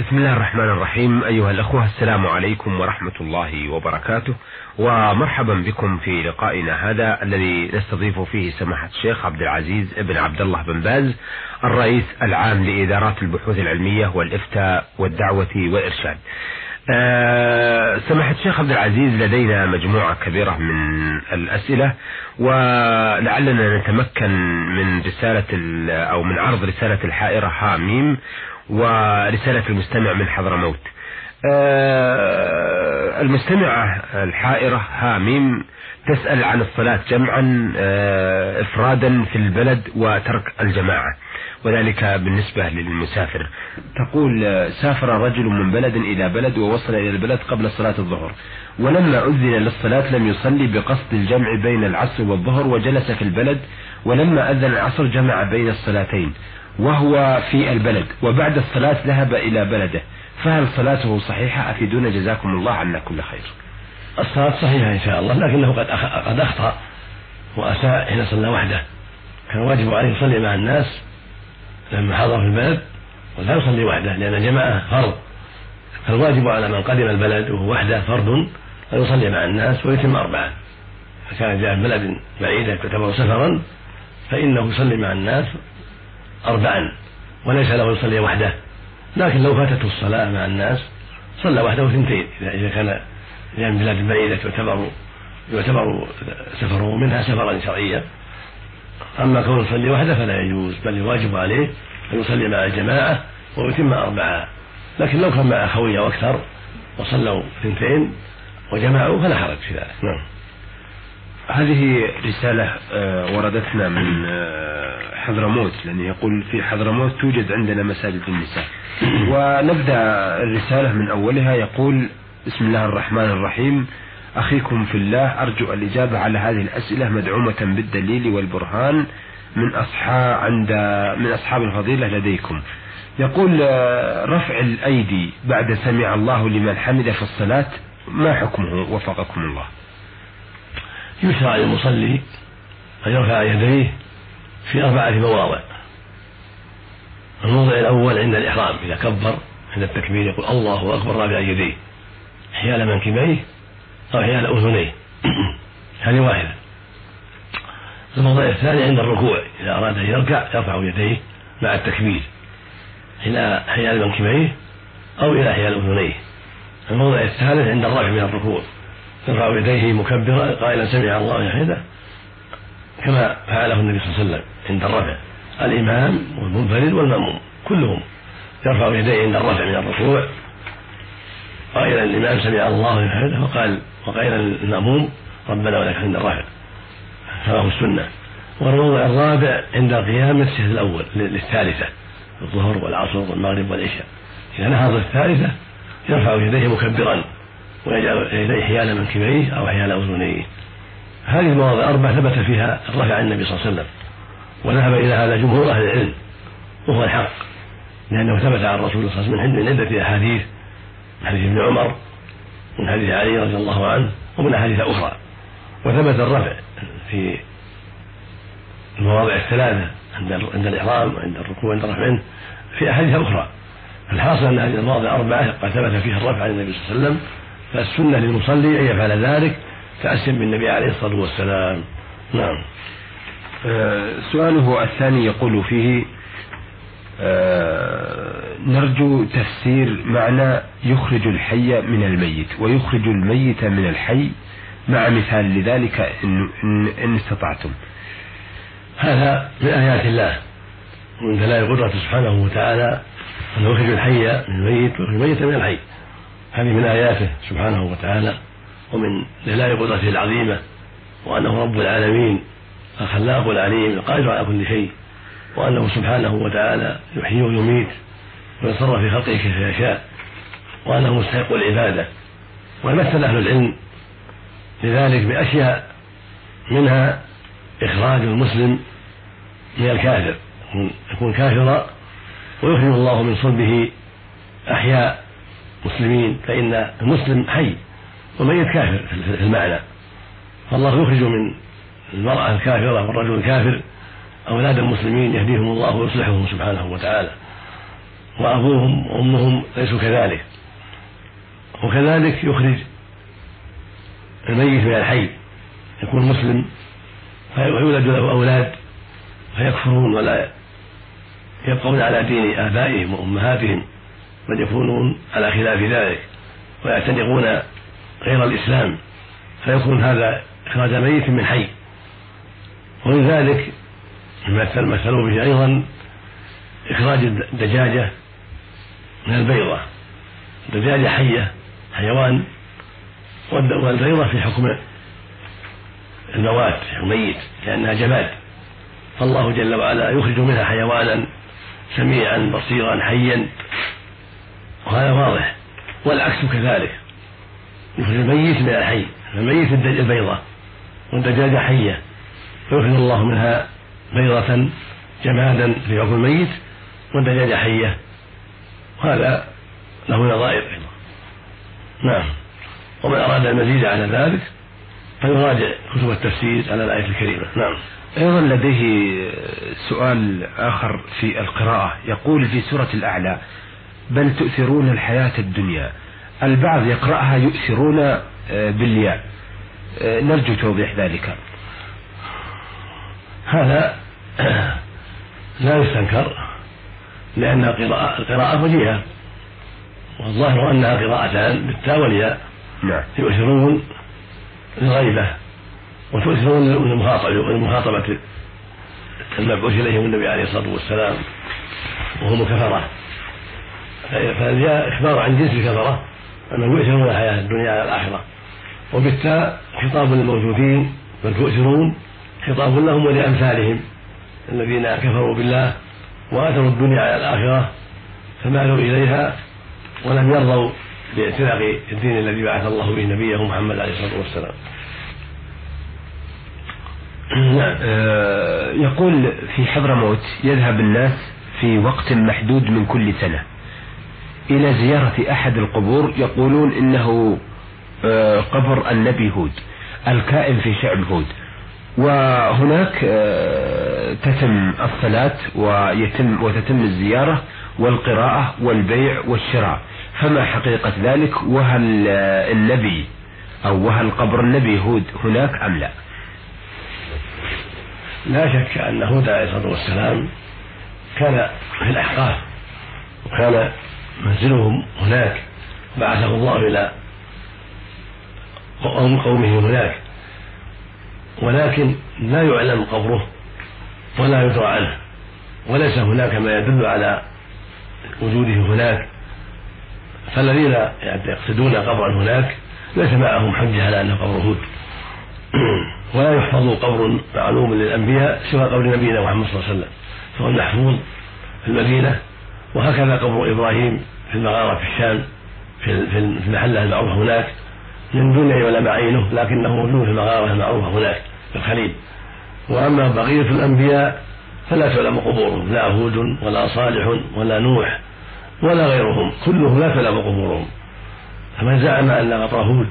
بسم الله الرحمن الرحيم. أيها الأخوة السلام عليكم ورحمة الله وبركاته. ومرحبا بكم في لقائنا هذا الذي نستضيف فيه سماحة الشيخ عبد العزيز بن عبد الله بن باز الرئيس العام لإدارات البحوث العلمية والإفتاء والدعوة والإرشاد. سماحة الشيخ عبد العزيز لدينا مجموعة كبيرة من الأسئلة ولعلنا نتمكن من رسالة أو من عرض رسالة الحائرة حاميم ورسالة المستمع من حضرموت آه المستمعة الحائرة هاميم تسأل عن الصلاة جمعا آه إفرادا في البلد وترك الجماعة. وذلك بالنسبة للمسافر. تقول سافر رجل من بلد إلى بلد ووصل إلى البلد قبل صلاة الظهر. ولما أذن للصلاة لم يصلي بقصد الجمع بين العصر والظهر وجلس في البلد ولما أذن العصر جمع بين الصلاتين وهو في البلد وبعد الصلاة ذهب إلى بلده. فهل صلاته صحيحة؟ أفيدونا جزاكم الله عنا كل خير. الصلاة صحيحة إن شاء الله لكنه قد قد أخطأ وأساء حين صلى وحده. كان واجب عليه يصلي مع الناس لما حضر في البلد ولا يصلي وحده لأن الجماعة فرض. فالواجب على من قدم البلد وهو وحده فرض أن يصلي مع الناس ويتم أربعا فكان جاء بلد بعيدة تعتبر سفرا فإنه يصلي مع الناس أربعا وليس له يصلي وحده. لكن لو فاتته الصلاة مع الناس صلى وحده اثنتين إذا كان جاء من بلاد بعيدة تعتبر يعتبر سفره منها سفرا شرعيا. أما كون يصلي وحده فلا يجوز بل الواجب عليه أن يصلي مع الجماعة ويتم أربعة. لكن لو كان مع أخويه أكثر وصلوا اثنتين وجمعوا فلا حرج في ذلك. نعم. هذه رسالة وردتنا من حضرموت لأنه يقول في حضرموت توجد عندنا مساجد النساء ونبدأ الرسالة من أولها يقول بسم الله الرحمن الرحيم. أخيكم في الله أرجو الإجابة على هذه الأسئلة مدعومة بالدليل والبرهان من أصحاب عند من أصحاب الفضيلة لديكم. يقول رفع الأيدي بعد سمع الله لمن حمد في الصلاة ما حكمه وفقكم الله؟ يشرع للمصلي أن يرفع يديه في أربعة مواضع. الموضع الأول عند الإحرام إذا كبر عند التكبير يقول الله أكبر رافع يديه حيال منكبيه أو حيال أذنيه هذه واحدة. الموضع الثاني عند الركوع. إذا أراد أن يركع يرفع يديه مع التكبير. إلى حيال منكبيه أو إلى حيال أذنيه. الموضع الثالث عند الرفع من الركوع. يرفع يديه مكبرا قائلا سمع الله يحمده كما فعله النبي صلى الله عليه وسلم عند الرفع. الإمام والمنفرد والمأموم كلهم. يرفع يديه عند الرفع من الركوع. قائلا الإمام سمع الله يحمده وقال وقائلا المأموم ربنا ولك الرفع كما هو السنة. والموضع الرابع عند قيام السجد الأول للثالثة الظهر والعصر والمغرب والعشاء. إذا نهض الثالثة يرفع يديه مكبرا ويجعل يديه حيال منكبيه أو حيال أذنيه. هذه المواضع الأربع ثبت فيها الرفع عن النبي صلى الله عليه وسلم. وذهب إلى هذا جمهور أهل العلم وهو الحق لأنه ثبت عن الرسول صلى الله عليه وسلم من عدة أحاديث حديث ابن عمر من حديث علي رضي الله عنه ومن أحاديث أخرى. وثبت الرفع في المواضع الثلاثة عند عند الإحرام وعند الركوع عند الرفع في أحاديث أخرى. الحاصل أن هذه المواضع أربعة قد ثبت فيها الرفع عن النبي صلى الله عليه وسلم فالسنة للمصلي أن يفعل ذلك تأسيا بالنبي عليه الصلاة والسلام. نعم. آه سؤاله الثاني يقول فيه آه نرجو تفسير معنى يخرج الحي من الميت ويخرج الميت من الحي مع مثال لذلك إن, إن استطعتم. هذا من آيات الله. ومن دلائل قدرته سبحانه وتعالى أنه يخرج الحي من الميت ويخرج الميت من الحي. هذه من آياته سبحانه وتعالى. ومن دلائل قدرته العظيمة وأنه رب العالمين الخلاق العليم القادر على كل شيء. وأنه سبحانه وتعالى يحيي ويميت. ويتصرف في خلقه كيف يشاء وأنه مستحق العبادة ومثل أهل العلم لذلك بأشياء منها إخراج المسلم من الكافر يكون كافرا ويخرج الله من صلبه أحياء مسلمين فإن المسلم حي والميت كافر في المعنى فالله يخرج من المرأة الكافرة والرجل الكافر أولاد المسلمين يهديهم الله ويصلحهم سبحانه وتعالى. وأبوهم وأمهم ليسوا كذلك. وكذلك يخرج الميت من الحي يكون مسلم ويولد له أولاد فيكفرون ولا يبقون على دين آبائهم وأمهاتهم بل يكونون على خلاف ذلك ويعتنقون غير الإسلام. فيكون هذا إخراج ميت من حي. ومن ذلك مثل مثلوا به أيضا إخراج الدجاجة من البيضة. الدجاجة حية حيوان والبيضة في حكم الموات في حكم ميت لأنها جماد. فالله جل وعلا يخرج منها حيوانا سميعا بصيرا حيا. وهذا واضح. والعكس كذلك. يخرج الميت من الحي. الميت البيضة. والدجاجة حية. فيخرج الله منها بيضة جمادا في حكم الميت والدجاجة حية. وهذا له نظائر أيضا. نعم. ومن أراد المزيد على ذلك فيراجع كتب التفسير على الآية الكريمة. نعم. أيضا لديه سؤال آخر في القراءة. يقول في سورة الأعلى بل تؤثرون الحياة الدنيا. البعض يقرأها يؤثرون آه، بالياء. آه، نرجو توضيح ذلك. هذا لا يستنكر. لأن القراءة القراءة وجيهة. والظاهر أنها قراءتان بالتاء والياء نعم. يؤثرون الغيبة وتؤثرون لمخاطبة المبعوث إليهم النبي عليه الصلاة والسلام وهم كفرة. فجاء إخبار عن جنس الكفرة أنهم يؤثرون الحياة الدنيا على الآخرة. وبالتاء خطاب للموجودين بل تؤثرون خطاب لهم ولأمثالهم الذين كفروا بالله وآثروا الدنيا على الآخرة فمالوا إليها ولم يرضوا باعتناق الدين الذي بعث الله به نبيه محمد عليه الصلاة والسلام. نعم. آه، يقول في حضرموت يذهب الناس في وقت محدود من كل سنة. إلى زيارة أحد القبور يقولون إنه آه، قبر النبي هود الكائن في شعب هود. وهناك آه، تتم الصلاة ويتم وتتم الزيارة والقراءة والبيع والشراء. فما حقيقة ذلك؟ وهل النبي أو وهل قبر النبي هود هناك أم لا؟ لا شك أن هود عليه الصلاة والسلام كان في الأحقاف وكان منزلهم هناك بعثه الله إلى قومه هناك. ولكن لا يعلم قبره ولا يدرى عنه. وليس هناك ما يدل على وجوده هناك. فالذين يقصدون قبرا هناك ليس معهم حجة على أنه قبر هود. ولا يحفظ قبر معلوم للأنبياء سوى قبر نبينا محمد صلى الله عليه وسلم. فهو المحفوظ في المدينة. وهكذا قبر إبراهيم في المغارة في الشام في المحلة المعروفة هناك. من دون أن يعلم عينه لكنه موجود في المغارة المعروفة هناك في الخليل. وأما بقية الأنبياء فلا تعلم قبورهم لا هود ولا صالح ولا نوح ولا غيرهم كلهم لا تعلم قبورهم. فمن زعم أن قطر هود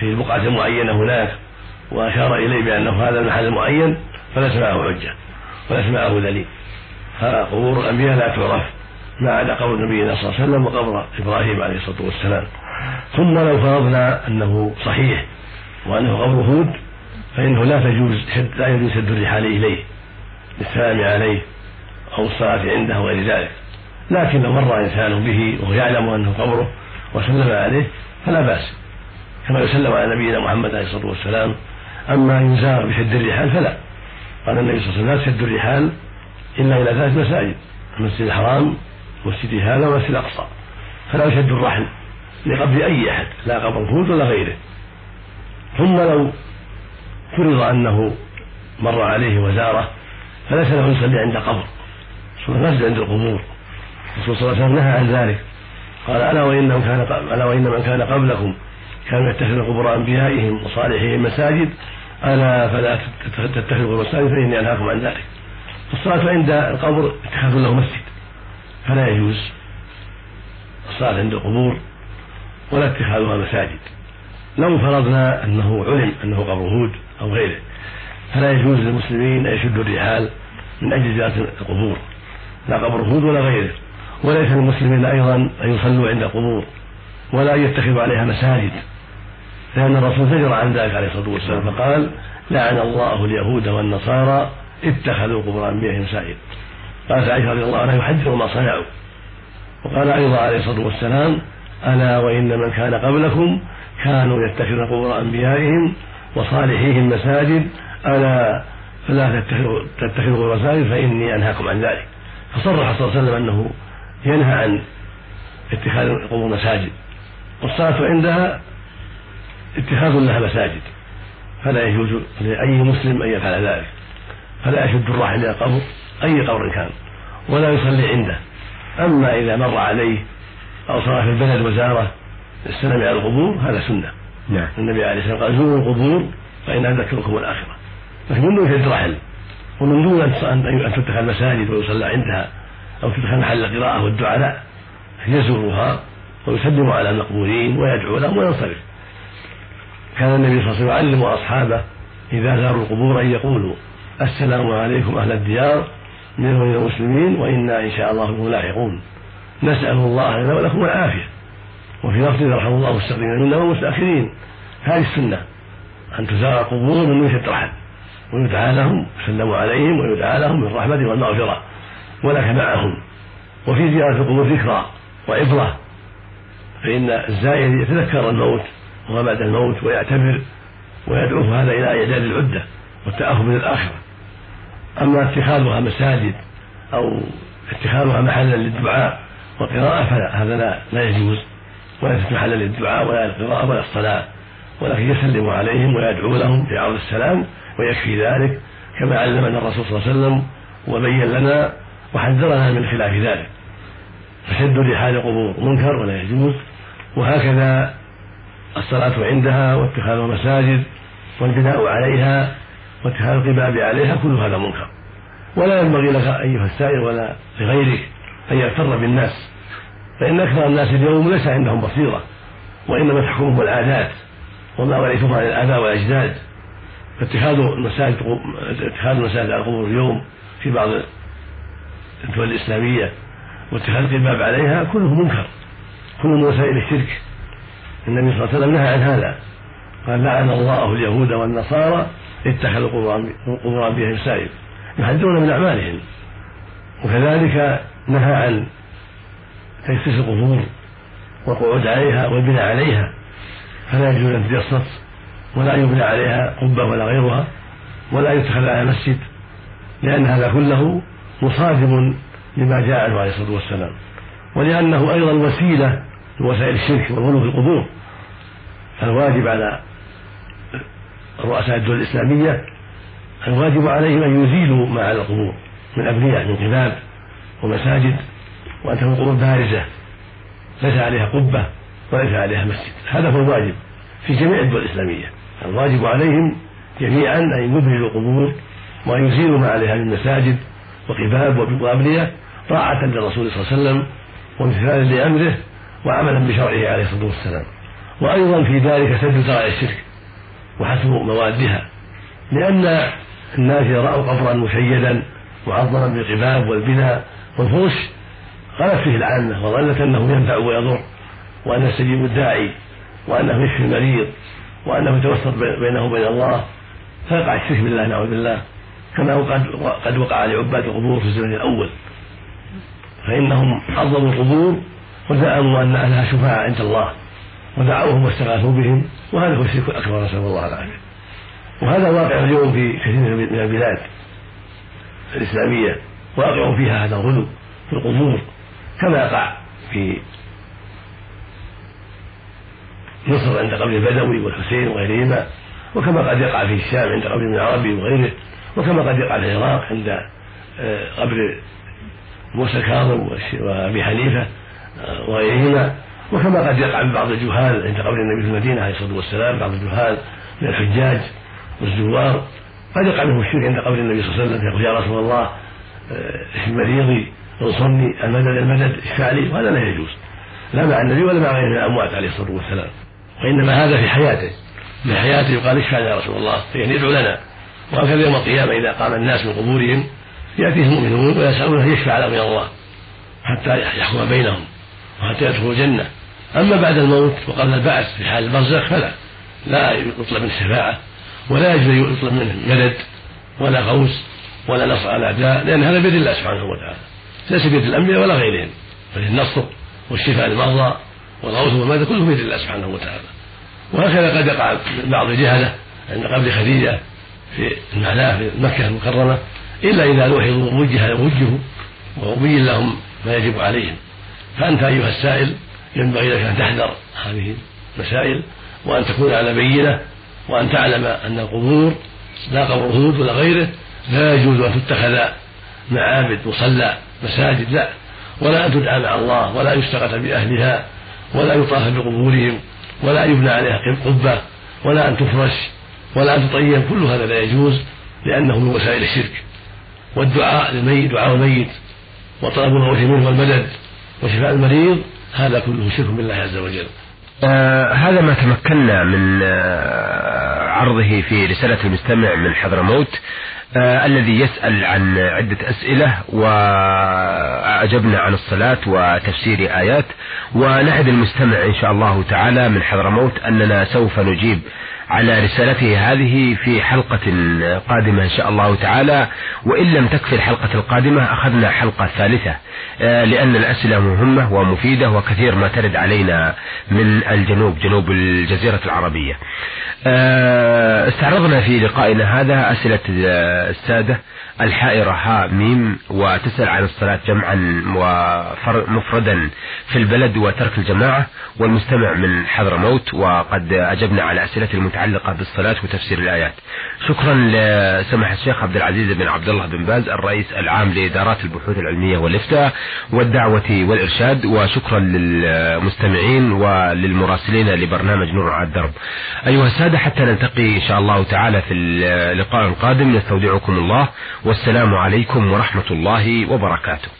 في بقعة معينة هناك وأشار إليه بأنه هذا المحل المعين فليس معه حجة وليس معه دليل. فقبور الأنبياء لا تعرف ما عدا قبر نبينا صلى الله عليه وسلم وقبر إبراهيم عليه الصلاة والسلام. ثم لو فرضنا أنه صحيح وأنه قبر هود فإنه لا تجوز لا يجوز سد الرحال إليه للسلام عليه أو الصلاة عنده وغير ذلك. لكن لو مر إنسان به وهو يعلم أنه قبره وسلم عليه فلا بأس. كما يسلم على نبينا محمد عليه الصلاة والسلام أما يزار بشد الرحال فلا. قال النبي صلى الله عليه وسلم لا تشد الرحال إلا إلى ثلاث مساجد المسجد الحرام مسجد هذا ومسجد الأقصى. فلا يشد الرحل. لقبر أي أحد لا قبر هود ولا غيره. ثم لو فرض أنه مر عليه وزاره فليس له يصلي عند قبر. صلى المسجد عند القبور. الرسول صلى الله عليه وسلم نهى عن ذلك. قال ألا وإنه كان ألا وإن من كان قبلكم كانوا يتخذون قبور أنبيائهم وصالحهم مساجد ألا فلا تتخذوا المساجد فإني أنهاكم عن ذلك. الصلاة عند القبر اتخاذ له مسجد فلا يجوز الصلاة عند القبور. ولا اتخاذها مساجد لو فرضنا أنه علم أنه قبر هود أو غيره فلا يجوز للمسلمين أن يشدوا الرحال من أجل زيارة القبور. لا قبر هود ولا غيره. وليس للمسلمين أيضا أن يصلوا عند القبور ولا أن يتخذوا عليها مساجد. لأن الرسول زجر عن ذلك عليه الصلاة والسلام فقال لعن الله اليهود والنصارى اتخذوا قبور أنبيائهم مساجد قالت عائشة رضي الله عنها يحذر ما صنعوا. وقال أيضا عليه الصلاة والسلام ألا وإن من كان قبلكم كانوا يتخذون قبور أنبيائهم وصالحيهم مساجد ألا فلا تتخذوا تتخذوا مساجد فإني أنهاكم عن ذلك. فصرح صلى الله عليه وسلم أنه ينهى عن اتخاذ القبور مساجد والصلاة عندها اتخاذ لها مساجد فلا يجوز لأي مسلم أن يفعل ذلك. فلا يشد الراحل إلى قبر أي قبر كان ولا يصلي عنده. أما إذا مر عليه أو صار في البلد وزارة السلام على القبور هذا سنة. نعم. النبي عليه الصلاة والسلام قال زوروا القبور فإنها تذكركم الآخرة. لكن من دون شد رحل ومن دون أن تتخذ مساجد ويصلى عندها أو تدخل محل قراءة والدعاء لا يزورها ويسلم على المقبورين ويدعو لهم وينصرف. كان النبي صلى الله عليه وسلم يعلم أصحابه إذا زاروا القبور أن يقولوا السلام عليكم أهل الديار من المسلمين وإنا إن شاء الله بكم لاحقون نسأل الله لنا ولكم العافية. وفي لفظ يرحم الله المستقيمين منا والمستأخرين هذه السنة. أن تزار القبور من يشد رحل ويدعى لهم يسلم عليهم ويدعى لهم بالرحمة والمغفرة ولك معهم. وفي زيارة القبور ذكرى وعبرة. فإن الزائر يتذكر الموت وما بعد الموت ويعتبر ويدعوه هذا إلى إعداد العدة والتأهب للآخرة أما اتخاذها مساجد أو اتخاذها محلا للدعاء والقراءة فهذا لا, لا يجوز ولا محلا للدعاء ولا للقراءة ولا الصلاة ولكن يسلم عليهم ويدعو لهم في عرض السلام ويكفي ذلك كما علمنا الرسول صلى الله عليه وسلم وبين لنا وحذرنا من خلاف ذلك. فشد رحال القبور منكر ولا يجوز وهكذا الصلاة عندها واتخاذ مساجد والبناء عليها واتخاذ القباب عليها كل هذا منكر. ولا ينبغي لك أيها السائل ولا لغيرك أن يغتر بالناس فإن أكثر الناس اليوم ليس عندهم بصيرة وإنما تحكمهم العادات وما ورثوه عن الآباء والأجداد. فاتخاذ المساجد اتخاذ المساجد على القبور اليوم في بعض الدول الإسلامية واتخاذ القباب عليها كله منكر. كله من وسائل الشرك. النبي صلى الله عليه وسلم نهى عن هذا. قال لعن الله اليهود والنصارى اتخذوا قبور أنبيائهم مساجد يحذرون من أعمالهم. وكذلك نهى عن تجسيس القبور والقعود عليها والبناء عليها فلا يجوز أن تجسس ولا يبنى عليها قبة ولا غيرها ولا يتخذ عليها مسجد لأن هذا كله مصادم لما جاء عنه عليه الصلاة والسلام. ولأنه أيضا وسيلة من وسائل الشرك والغلو في القبور. فالواجب على رؤساء الدول الإسلامية الواجب عليهم أن يزيلوا ما على القبور من أبنية من قباب. ومساجد وأن تكون قبور بارزة ليس عليها قبة وليس عليها مسجد هذا هو الواجب في جميع الدول الإسلامية الواجب عليهم جميعا أن يبرزوا القبور وأن يزيلوا ما عليها من مساجد وقباب وأبنية طاعة للرسول صلى الله عليه وسلم وامتثالا لأمره وعملا بشرعه عليه الصلاة والسلام. وأيضا في ذلك سد ذرائع الشرك وحسب موادها لأن الناس إذا رأوا قبرا مشيدا معظما بالقباب والبناء والفرش غلت فيه العامة وظنت أنه ينفع ويضر وأنه يستجيب الداعي وأنه يشفي المريض وأنه يتوسط بينه وبين الله. فيقع الشرك بالله نعوذ بالله كما قد قد وقع لعباد القبور في الزمن الأول. فإنهم عظموا القبور وزعموا أن أهلها شفعاء عند الله ودعوهم واستغاثوا بهم وهذا هو الشرك الأكبر نسأل الله العافية. وهذا واقع اليوم في كثير من البلاد الإسلامية. واقع فيها هذا الغلو في القبور كما يقع في مصر عند قبر البدوي والحسين وغيرهما وكما قد يقع في الشام عند قبر ابن العربي وغيره وكما قد يقع في العراق عند آه، قبر موسى الكاظم وأبي حنيفة آه، وغيرهما وكما قد يقع ببعض الجهال عند قبر النبي في المدينة عليه الصلاة والسلام بعض الجهال من الحجاج والزوار قد يقع منهم الشرك عند قبر النبي صلى الله عليه وسلم يقول يا رسول الله مريضي انصرني المدد المدد اشفع لي وهذا لا يجوز. لا مع النبي ولا مع غيره من الأموات عليه الصلاة والسلام. وإنما هذا في حياته. في حياته يقال اشفع يا رسول الله؟ يعني ادعو لنا. وهكذا يوم القيامة إذا قام الناس من قبورهم يأتيهم المؤمنون ويسألونه يشفع لهم إلى الله؟ حتى يحكم بينهم وحتى يدخلوا الجنة. أما بعد الموت وقبل البعث في حال البرزخ فلا. لا يطلب منه شفاعة ولا يجوز يطلب منه مدد ولا غوث. ولا نصر على الأعداء لأن هذا بيد الله سبحانه وتعالى. ليس بيد الأنبياء ولا غيرهم بل النصر والشفاء للمرضى والغوث والمدد كله بيد الله سبحانه وتعالى. وهكذا قد يقع بعض الجهلة عند قبل خديجة في المعناه في مكة المكرمة إلا إذا لوحظوا وجه وجهوا وأبين لهم ما يجب عليهم. فأنت أيها السائل ينبغي لك أن تحذر هذه المسائل وأن تكون على بينة وأن تعلم أن القبور لا قبر هود ولا غيره لا يجوز أن تتخذ معابد مصلى مساجد لا. ولا أن تدعى مع الله ولا يستغاث بأهلها ولا يطاف بقبورهم ولا يبنى عليها قبة ولا أن تفرش ولا أن تطيب كل هذا لا يجوز لأنه من وسائل الشرك. والدعاء للميت دعاء الميت وطلب الموت منه والمدد وشفاء المريض هذا كله شرك بالله عز وجل. آه هذا ما تمكنا من آه عرضه في رسالة المستمع من حضرموت آه الذي يسأل عن عدة أسئلة وأجبنا عن الصلاة وتفسير آيات. ونعد المستمع إن شاء الله تعالى من حضرموت أننا سوف نجيب على رسالته هذه في حلقة قادمة إن شاء الله تعالى. وإن لم تكفي الحلقة القادمة أخذنا حلقة ثالثة آه، لأن الأسئلة مهمة ومفيدة وكثير ما ترد علينا من الجنوب جنوب الجزيرة العربية. آه، استعرضنا في لقائنا هذا أسئلة السادة الحائرة ها ميم وتسأل عن الصلاة جمعا ومفردا في البلد وترك الجماعة والمستمع من حضرموت وقد أجبنا على أسئلة المتعلقة بالصلاة وتفسير الآيات. شكرا لسماحة الشيخ عبد العزيز بن عبد الله بن باز الرئيس العام لإدارات البحوث العلمية والإفتاء والدعوة والإرشاد وشكرا للمستمعين وللمراسلين لبرنامج نور على الدرب. أيها السادة حتى نلتقي إن شاء الله تعالى في اللقاء القادم. نستودعكم الله والسلام عليكم ورحمة الله وبركاته.